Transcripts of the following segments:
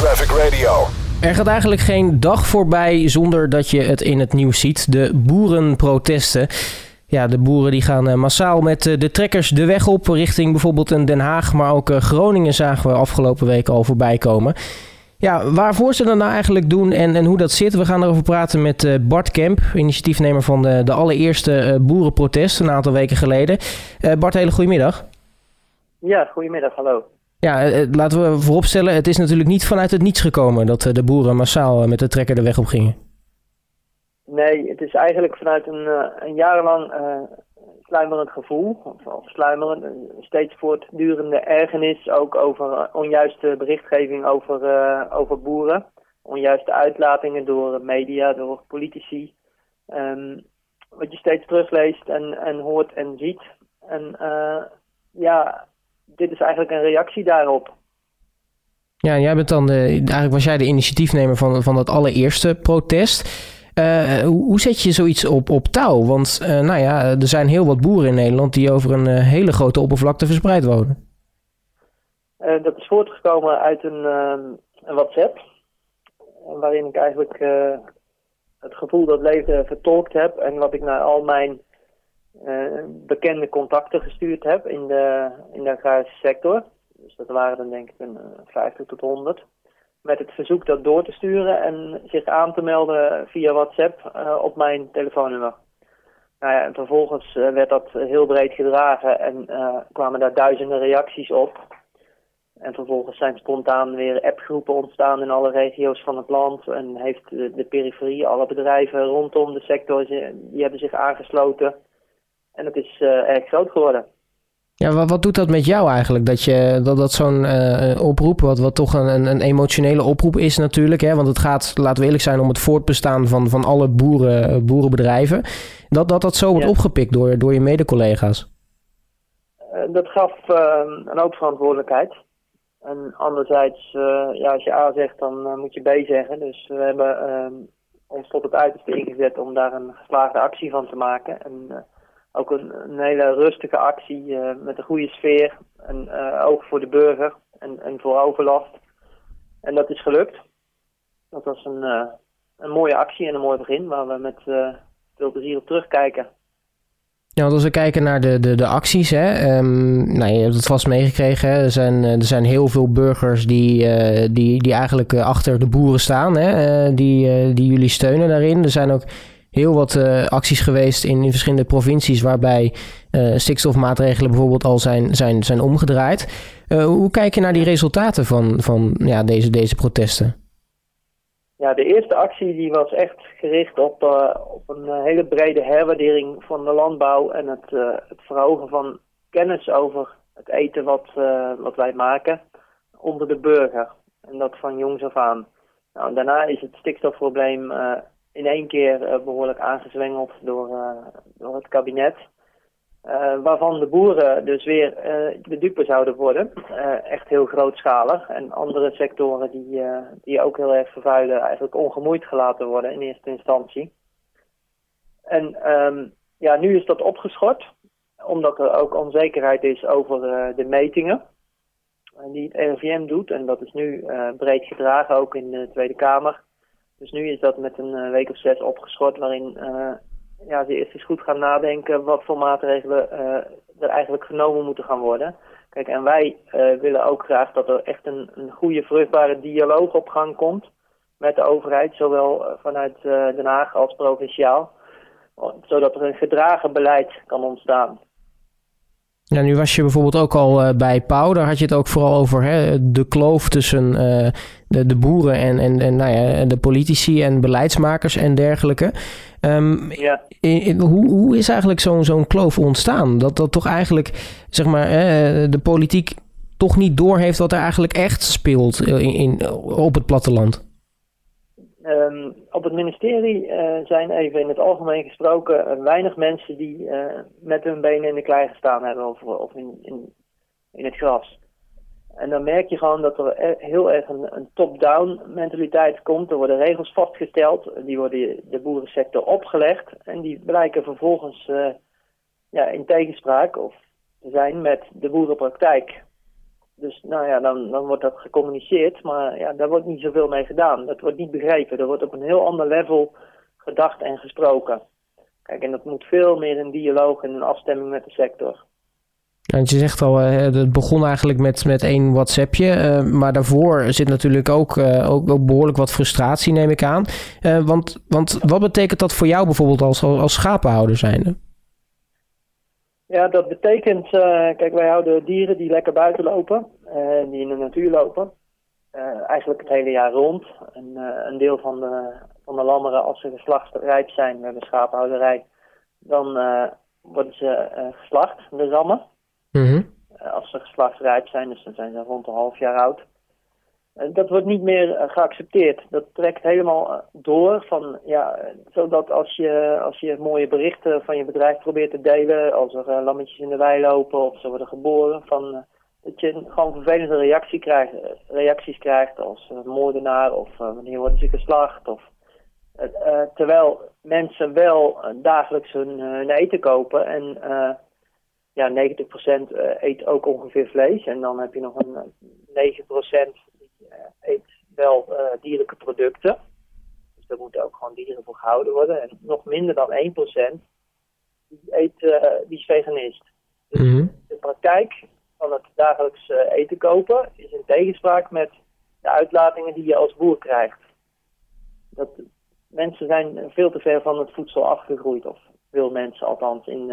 Traffic Radio. Er gaat eigenlijk geen dag voorbij zonder dat je het in het nieuws ziet. De boerenprotesten. Ja, de boeren die gaan eh, massaal met eh, de trekkers de weg op richting bijvoorbeeld een Den Haag. Maar ook eh, Groningen zagen we afgelopen week al voorbij komen. Ja, waarvoor ze dat nou eigenlijk doen en, en hoe dat zit. We gaan erover praten met Bart Kemp, initiatiefnemer van de, de allereerste boerenprotest een aantal weken geleden. Bart, hele goedemiddag. Ja, goedemiddag, hallo. Ja, laten we vooropstellen, het is natuurlijk niet vanuit het niets gekomen dat de boeren massaal met de trekker de weg op gingen. Nee, het is eigenlijk vanuit een, een jarenlang uh, sluimerend gevoel, of, sluimerend, steeds voortdurende ergernis ook over onjuiste berichtgeving over, over boeren. Onjuiste uitlatingen door media, door politici. Um, wat je steeds terugleest en, en hoort en ziet. En ja, dit is eigenlijk een reactie daarop. Ja, jij bent dan de, eigenlijk was jij de initiatiefnemer van, van dat allereerste protest. Uh, hoe zet je zoiets op, op touw? Want uh, nou ja, er zijn heel wat boeren in Nederland die over een uh, hele grote oppervlakte verspreid wonen. dat is voortgekomen uit een, een WhatsApp. Waarin ik eigenlijk het gevoel dat leefde vertolkt heb. En wat ik naar al mijn bekende contacten gestuurd heb in de, in de agrarische sector. Dus dat waren dan denk ik een 50 tot 100 met het verzoek dat door te sturen en zich aan te melden via WhatsApp uh, op mijn telefoonnummer. Nou ja, en vervolgens werd dat heel breed gedragen en kwamen daar duizenden reacties op. En vervolgens zijn spontaan weer appgroepen ontstaan in alle regio's van het land. En heeft de, de periferie, alle bedrijven rondom de sector, die hebben zich aangesloten. En het is erg groot geworden. Ja, wat, wat doet dat met jou eigenlijk? Dat, je, dat, dat zo'n uh, oproep, wat, wat toch een, een emotionele oproep is natuurlijk. Hè? Want het gaat, laten we eerlijk zijn, om het voortbestaan van, van alle boeren, boerenbedrijven. Dat dat, dat zo wordt opgepikt door, door je mede-collega's. Uh, dat gaf uh, een hoop verantwoordelijkheid. En anderzijds, ja, als je A zegt, dan moet je B zeggen. Dus we hebben ons tot het uiterste ingezet om daar een geslaagde actie van te maken. En ook een, hele rustige actie uh, met een goede sfeer. En uh, oog voor de burger en, en voor overlast. En dat is gelukt. Dat was een, uh, een mooie actie en een mooi begin waar we met veel plezier op terugkijken. Ja, want als we kijken naar de, de, de acties, hè, um, nou, je hebt het vast meegekregen. Hè, er, zijn, er zijn heel veel burgers die, die, die eigenlijk achter de boeren staan, hè, die, die jullie steunen daarin. Er zijn ook heel wat uh, acties geweest in, in, verschillende provincies waarbij uh, stikstofmaatregelen bijvoorbeeld al zijn, zijn, zijn omgedraaid. Uh, hoe kijk je naar die resultaten van, van ja, deze, deze protesten? Ja, de eerste actie die was echt gericht op, op een hele brede herwaardering van de landbouw en het, het verhogen van kennis over het eten wat, wat wij maken onder de burger. En dat van jongs af aan. Nou, daarna is het stikstofprobleem in één keer uh, behoorlijk aangezwengeld door, uh, door het kabinet. Uh, waarvan de boeren dus weer de dupe zouden worden. echt heel grootschalig. En andere sectoren die, die ook heel erg vervuilen, eigenlijk ongemoeid gelaten worden in eerste instantie. En um, ja, nu is dat opgeschort, omdat er ook onzekerheid is over de metingen die het RIVM doet. En dat is nu breed gedragen, ook in de Tweede Kamer. Dus nu is dat met een eh, week of zes opgeschort, waarin uh, ja, ze eerst eens goed gaan nadenken wat voor maatregelen uh, er eigenlijk genomen moeten gaan worden. Kijk, en wij willen ook graag dat er echt een, een goede, vruchtbare dialoog op gang komt met de overheid, zowel vanuit Den Haag als provinciaal, zodat er een gedragen beleid kan ontstaan. Ja, nu was je bijvoorbeeld ook al uh, bij Pauw. Daar had je het ook vooral over hè, de kloof tussen uh, de, de, boeren en, en, en nou ja, de politici en beleidsmakers en dergelijke. Um, ja. in, in, hoe, hoe is eigenlijk zo'n zo'n kloof ontstaan? Dat dat toch eigenlijk, zeg maar, uh, de politiek toch niet doorheeft wat er eigenlijk echt speelt in, in op het platteland? Um, op het ministerie uh, zijn even in het algemeen gesproken uh, weinig mensen die uh, met hun benen in de klei gestaan hebben of, of in, in, in, het gras. En dan merk je gewoon dat er e-, heel erg een, een top-down mentaliteit komt. Er worden regels vastgesteld, die worden de boerensector opgelegd en die blijken vervolgens ja, in tegenspraak of te zijn met de boerenpraktijk. Dus nou ja, dan, dan wordt dat gecommuniceerd, maar ja, daar wordt niet zoveel mee gedaan. Dat wordt niet begrepen. Er wordt op een heel ander level gedacht en gesproken. Kijk, en dat moet veel meer in dialoog en in afstemming met de sector. Want je zegt al, het begon eigenlijk met, met één WhatsAppje. maar daarvoor zit natuurlijk ook, ook, ook, behoorlijk wat frustratie, neem ik aan. want, want wat betekent dat voor jou bijvoorbeeld als, als schapenhouder zijnde? Ja, dat betekent, uh, kijk, wij houden dieren die lekker buiten lopen, uh, die in de natuur lopen. Uh, eigenlijk het hele jaar rond. En, een deel van de, van de lammeren, als ze geslachtsrijp zijn, we hebben schapenhouderij, dan worden ze geslacht, de rammen. Mm als ze geslachtsrijp zijn, dus dan zijn ze rond een half jaar oud. Eh, dat wordt niet meer eh, geaccepteerd. Dat trekt helemaal eh, door. Van, ja, zodat als je, als je mooie berichten van je bedrijf probeert te delen, als er lammetjes in de wei lopen of ze worden geboren, van, dat je gewoon vervelende reactie krijgt, reacties krijgt als moordenaar of wanneer worden ze geslacht. Of, terwijl mensen wel dagelijks hun, hun, eten kopen en ja, 90% eet ook ongeveer vlees. En dan heb je nog een 9% eh, eet wel eh, dierlijke producten. Dus er moeten ook gewoon dieren voor gehouden worden. En nog minder dan 1% die, eet, eh, die is veganist. Dus mhm. de praktijk van het dagelijks eten kopen is in tegenspraak met de uitlatingen die je als boer krijgt. Dat, mensen zijn veel te ver van het voedsel afgegroeid, of veel mensen althans in,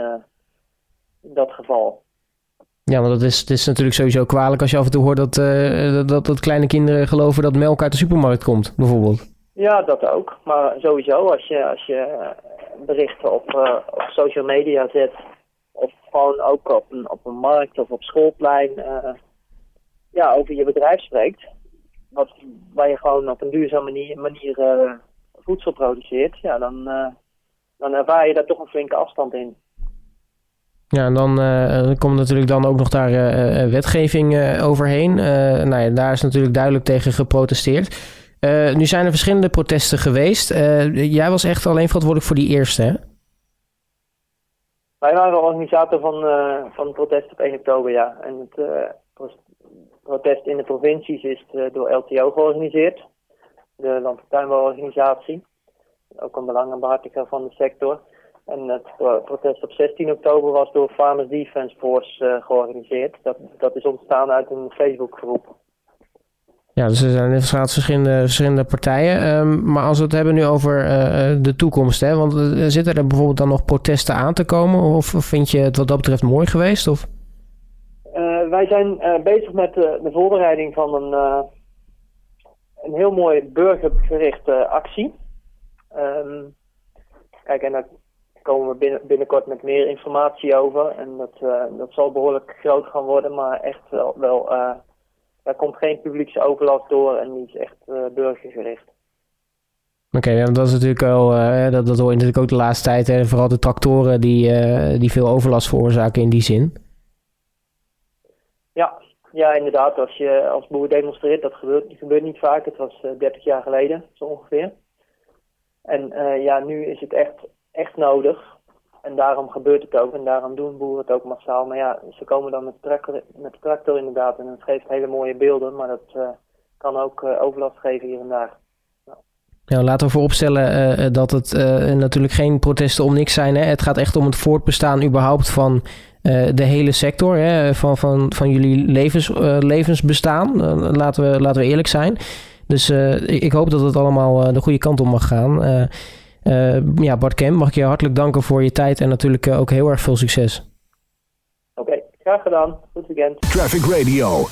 in dat geval. Ja, want dat is, het is natuurlijk sowieso kwalijk als je af en toe hoort dat, uh, dat, dat kleine kinderen geloven dat melk uit de supermarkt komt, bijvoorbeeld. Ja, dat ook. Maar sowieso, als je, als je berichten op, uh, op social media zet, of gewoon ook op een, op een markt of op schoolplein, uh, ja, over je bedrijf spreekt, wat, waar je gewoon op een duurzame manier, manier voedsel produceert, ja, dan, dan ervaar je daar toch een flinke afstand in. Ja, en dan uh, komt natuurlijk dan ook nog daar uh, wetgeving uh, overheen. nou ja, daar is natuurlijk duidelijk tegen geprotesteerd. nu zijn er verschillende protesten geweest. jij was echt alleen verantwoordelijk voor die eerste, hè? Wij waren de organisator van, van het protest op 1 oktober, ja. En het protest in de provincies is door LTO georganiseerd. De Landbouwtuinbouworganisatie. Ook een belangenbehartiger van de sector. En het protest op 16 oktober was door Farmers Defence Force uh, georganiseerd. Dat, dat is ontstaan uit een Facebookgroep. Ja, dus er zijn inderdaad verschillende, verschillende partijen. Um, maar als we het hebben nu over uh, de toekomst, hè, want uh, zitten er bijvoorbeeld dan nog protesten aan te komen? Of vind je het wat dat betreft mooi geweest? Of? wij zijn bezig met de voorbereiding van een, een heel mooi burgergerichte actie. Um, kijk, en dat komen we binnen, binnenkort met meer informatie over. En dat, uh, dat zal behoorlijk groot gaan worden, maar echt wel, wel uh, daar komt geen publieke overlast door en die is echt uh, burgergericht. Oké, okay, dat is natuurlijk wel, dat, dat hoor je natuurlijk ook de laatste tijd. Hè, vooral de tractoren die, die veel overlast veroorzaken in die zin. Ja, ja, inderdaad. Als je als boer demonstreert, dat gebeurt, dat gebeurt niet vaak. Het was 30 jaar geleden, zo ongeveer. En ja, nu is het echt echt nodig. En daarom gebeurt het ook en daarom doen boeren het ook massaal. Maar ja, ze komen dan met tractor, met tractor inderdaad en het geeft hele mooie beelden. Maar dat uh, kan ook uh, overlast geven hier en daar. Ja, laten we vooropstellen uh, dat het natuurlijk geen protesten om niks zijn. Hè? Het gaat echt om het voortbestaan überhaupt van de hele sector. Hè? Van, van, van jullie levens, levensbestaan. laten, we, laten we eerlijk zijn. Dus ik hoop dat het allemaal de goede kant op mag gaan. Uh, ja, Bart Kemp, mag ik je hartelijk danken voor je tijd en natuurlijk uh, ook heel erg veel succes. Oké, okay, graag gedaan. Goed weekend. Traffic Radio.